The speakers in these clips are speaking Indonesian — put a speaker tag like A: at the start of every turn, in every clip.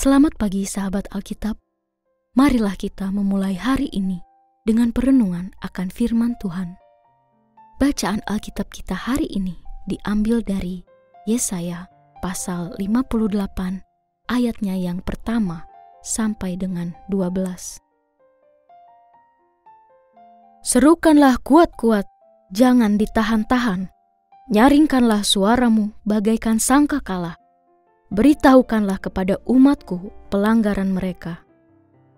A: Selamat pagi sahabat Alkitab. Marilah kita memulai hari ini dengan perenungan akan firman Tuhan. Bacaan Alkitab kita hari ini diambil dari Yesaya pasal 58 ayatnya yang pertama sampai dengan 12. Serukanlah kuat-kuat, jangan ditahan-tahan. Nyaringkanlah suaramu bagaikan sangka kalah beritahukanlah kepada umatku pelanggaran mereka,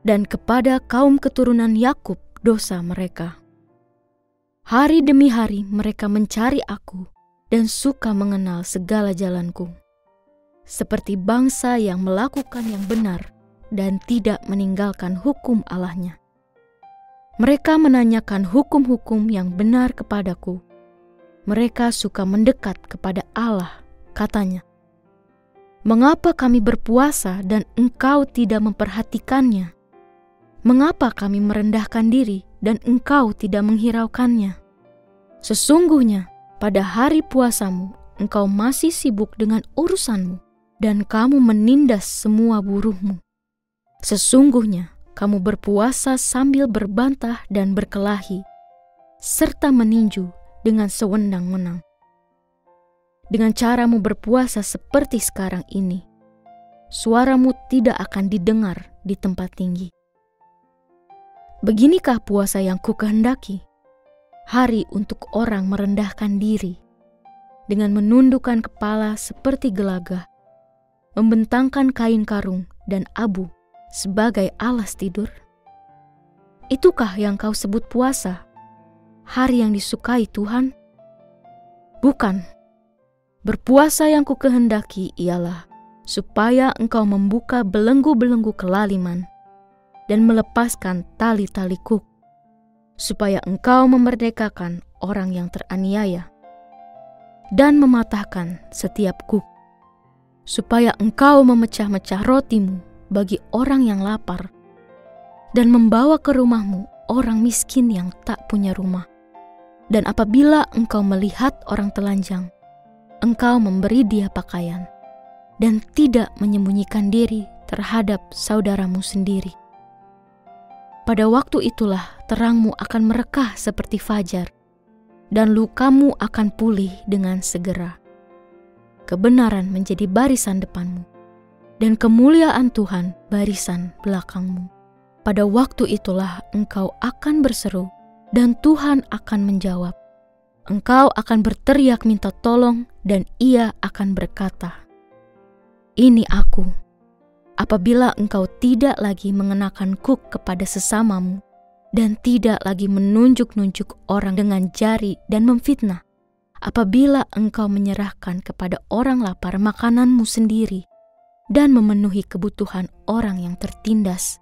A: dan kepada kaum keturunan Yakub dosa mereka. Hari demi hari mereka mencari aku dan suka mengenal segala jalanku. Seperti bangsa yang melakukan yang benar dan tidak meninggalkan hukum Allahnya. Mereka menanyakan hukum-hukum yang benar kepadaku. Mereka suka mendekat kepada Allah, katanya Mengapa kami berpuasa dan engkau tidak memperhatikannya? Mengapa kami merendahkan diri dan engkau tidak menghiraukannya? Sesungguhnya, pada hari puasamu, engkau masih sibuk dengan urusanmu, dan kamu menindas semua buruhmu. Sesungguhnya, kamu berpuasa sambil berbantah dan berkelahi, serta meninju dengan sewenang-wenang dengan caramu berpuasa seperti sekarang ini, suaramu tidak akan didengar di tempat tinggi. Beginikah puasa yang ku kehendaki? Hari untuk orang merendahkan diri, dengan menundukkan kepala seperti gelagah, membentangkan kain karung dan abu sebagai alas tidur? Itukah yang kau sebut puasa? Hari yang disukai Tuhan? Bukan, Berpuasa yang ku kehendaki ialah supaya engkau membuka belenggu-belenggu kelaliman dan melepaskan tali-tali kuk, supaya engkau memerdekakan orang yang teraniaya dan mematahkan setiap kuk, supaya engkau memecah-mecah rotimu bagi orang yang lapar dan membawa ke rumahmu orang miskin yang tak punya rumah. Dan apabila engkau melihat orang telanjang, engkau memberi dia pakaian dan tidak menyembunyikan diri terhadap saudaramu sendiri. Pada waktu itulah terangmu akan merekah seperti fajar, dan lukamu akan pulih dengan segera. Kebenaran menjadi barisan depanmu, dan kemuliaan Tuhan barisan belakangmu. Pada waktu itulah engkau akan berseru, dan Tuhan akan menjawab. Engkau akan berteriak minta tolong, dan ia akan berkata, "Ini aku." Apabila engkau tidak lagi mengenakan kuk kepada sesamamu dan tidak lagi menunjuk-nunjuk orang dengan jari dan memfitnah, apabila engkau menyerahkan kepada orang lapar makananmu sendiri dan memenuhi kebutuhan orang yang tertindas,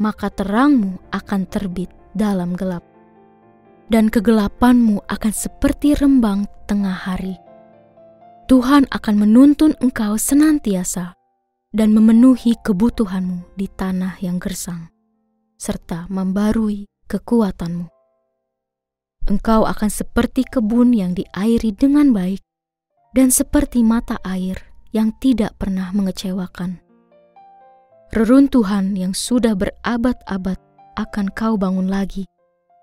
A: maka terangmu akan terbit dalam gelap dan kegelapanmu akan seperti rembang tengah hari. Tuhan akan menuntun engkau senantiasa dan memenuhi kebutuhanmu di tanah yang gersang, serta membarui kekuatanmu. Engkau akan seperti kebun yang diairi dengan baik, dan seperti mata air yang tidak pernah mengecewakan. Reruntuhan yang sudah berabad-abad akan kau bangun lagi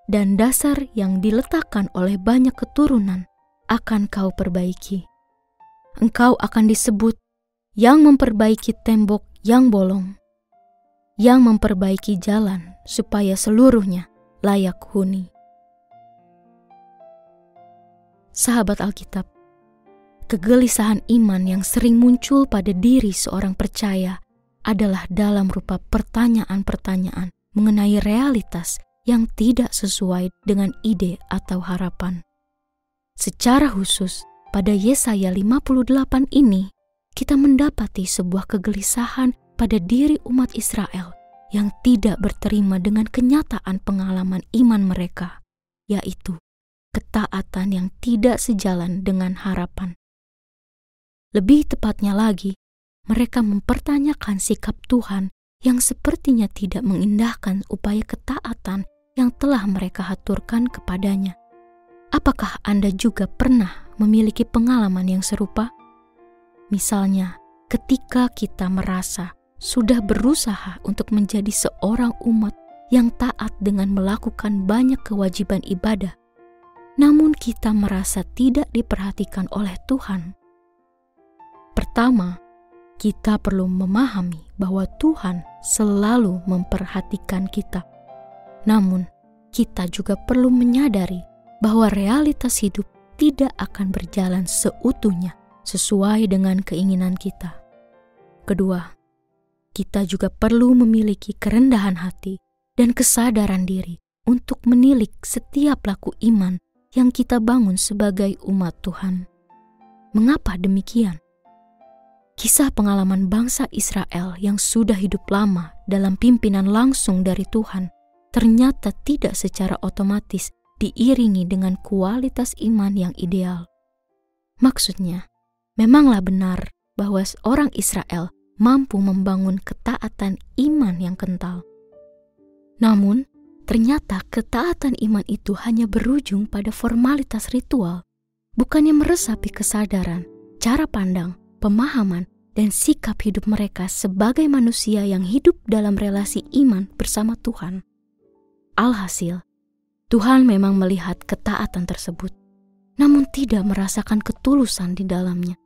A: dan dasar yang diletakkan oleh banyak keturunan akan kau perbaiki. Engkau akan disebut yang memperbaiki tembok yang bolong, yang memperbaiki jalan supaya seluruhnya layak huni. Sahabat Alkitab, kegelisahan iman yang sering muncul pada diri seorang percaya adalah dalam rupa pertanyaan-pertanyaan mengenai realitas yang tidak sesuai dengan ide atau harapan. Secara khusus, pada Yesaya 58 ini, kita mendapati sebuah kegelisahan pada diri umat Israel yang tidak berterima dengan kenyataan pengalaman iman mereka, yaitu ketaatan yang tidak sejalan dengan harapan. Lebih tepatnya lagi, mereka mempertanyakan sikap Tuhan yang sepertinya tidak mengindahkan upaya ketaatan yang telah mereka haturkan kepadanya. Apakah Anda juga pernah memiliki pengalaman yang serupa? Misalnya, ketika kita merasa sudah berusaha untuk menjadi seorang umat yang taat dengan melakukan banyak kewajiban ibadah, namun kita merasa tidak diperhatikan oleh Tuhan. Pertama, kita perlu memahami bahwa Tuhan selalu memperhatikan kita. Namun, kita juga perlu menyadari bahwa realitas hidup tidak akan berjalan seutuhnya sesuai dengan keinginan kita. Kedua, kita juga perlu memiliki kerendahan hati dan kesadaran diri untuk menilik setiap laku iman yang kita bangun sebagai umat Tuhan. Mengapa demikian? Kisah pengalaman bangsa Israel yang sudah hidup lama dalam pimpinan langsung dari Tuhan ternyata tidak secara otomatis diiringi dengan kualitas iman yang ideal. Maksudnya, memanglah benar bahwa seorang Israel mampu membangun ketaatan iman yang kental. Namun, ternyata ketaatan iman itu hanya berujung pada formalitas ritual, bukannya meresapi kesadaran, cara pandang, pemahaman, dan sikap hidup mereka sebagai manusia yang hidup dalam relasi iman bersama Tuhan. Alhasil, Tuhan memang melihat ketaatan tersebut, namun tidak merasakan ketulusan di dalamnya.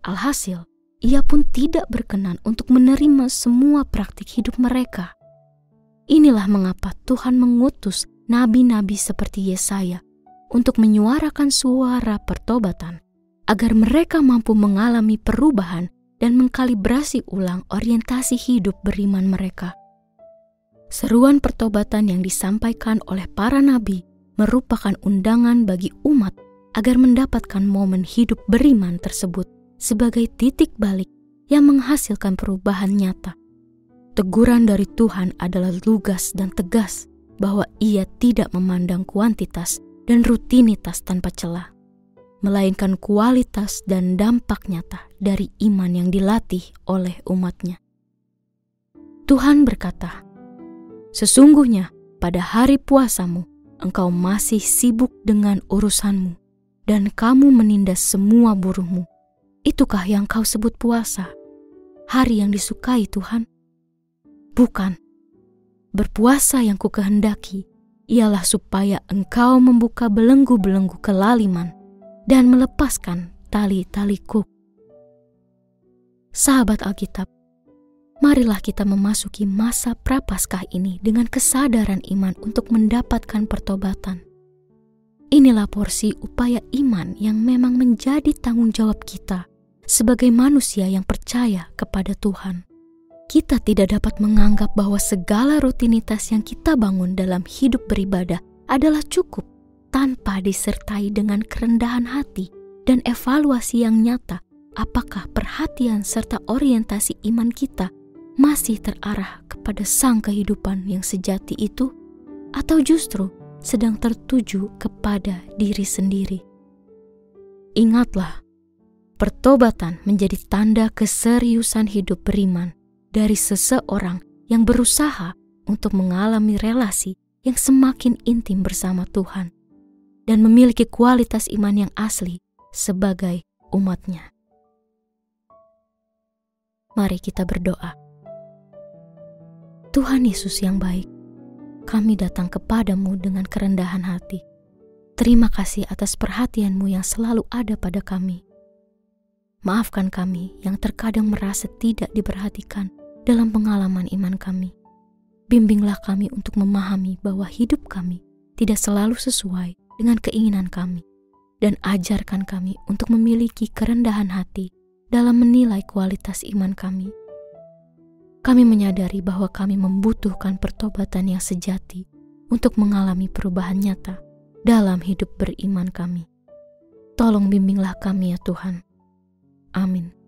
A: Alhasil, ia pun tidak berkenan untuk menerima semua praktik hidup mereka. Inilah mengapa Tuhan mengutus nabi-nabi seperti Yesaya untuk menyuarakan suara pertobatan agar mereka mampu mengalami perubahan dan mengkalibrasi ulang orientasi hidup beriman mereka. Seruan pertobatan yang disampaikan oleh para nabi merupakan undangan bagi umat agar mendapatkan momen hidup beriman tersebut sebagai titik balik yang menghasilkan perubahan nyata. Teguran dari Tuhan adalah lugas dan tegas bahwa Ia tidak memandang kuantitas dan rutinitas tanpa celah melainkan kualitas dan dampak nyata dari iman yang dilatih oleh umatnya. Tuhan berkata, Sesungguhnya pada hari puasamu engkau masih sibuk dengan urusanmu dan kamu menindas semua buruhmu. Itukah yang kau sebut puasa? Hari yang disukai Tuhan? Bukan. Berpuasa yang kukehendaki ialah supaya engkau membuka belenggu-belenggu kelaliman dan melepaskan tali-taliku. Sahabat Alkitab, marilah kita memasuki masa prapaskah ini dengan kesadaran iman untuk mendapatkan pertobatan. Inilah porsi upaya iman yang memang menjadi tanggung jawab kita sebagai manusia yang percaya kepada Tuhan. Kita tidak dapat menganggap bahwa segala rutinitas yang kita bangun dalam hidup beribadah adalah cukup tanpa disertai dengan kerendahan hati dan evaluasi yang nyata apakah perhatian serta orientasi iman kita masih terarah kepada sang kehidupan yang sejati itu atau justru sedang tertuju kepada diri sendiri. Ingatlah, pertobatan menjadi tanda keseriusan hidup beriman dari seseorang yang berusaha untuk mengalami relasi yang semakin intim bersama Tuhan dan memiliki kualitas iman yang asli sebagai umatnya. Mari kita berdoa. Tuhan Yesus yang baik, kami datang kepadamu dengan kerendahan hati. Terima kasih atas perhatianmu yang selalu ada pada kami. Maafkan kami yang terkadang merasa tidak diperhatikan dalam pengalaman iman kami. Bimbinglah kami untuk memahami bahwa hidup kami tidak selalu sesuai dengan keinginan kami, dan ajarkan kami untuk memiliki kerendahan hati dalam menilai kualitas iman kami. Kami menyadari bahwa kami membutuhkan pertobatan yang sejati untuk mengalami perubahan nyata dalam hidup beriman kami. Tolong bimbinglah kami ya Tuhan. Amin.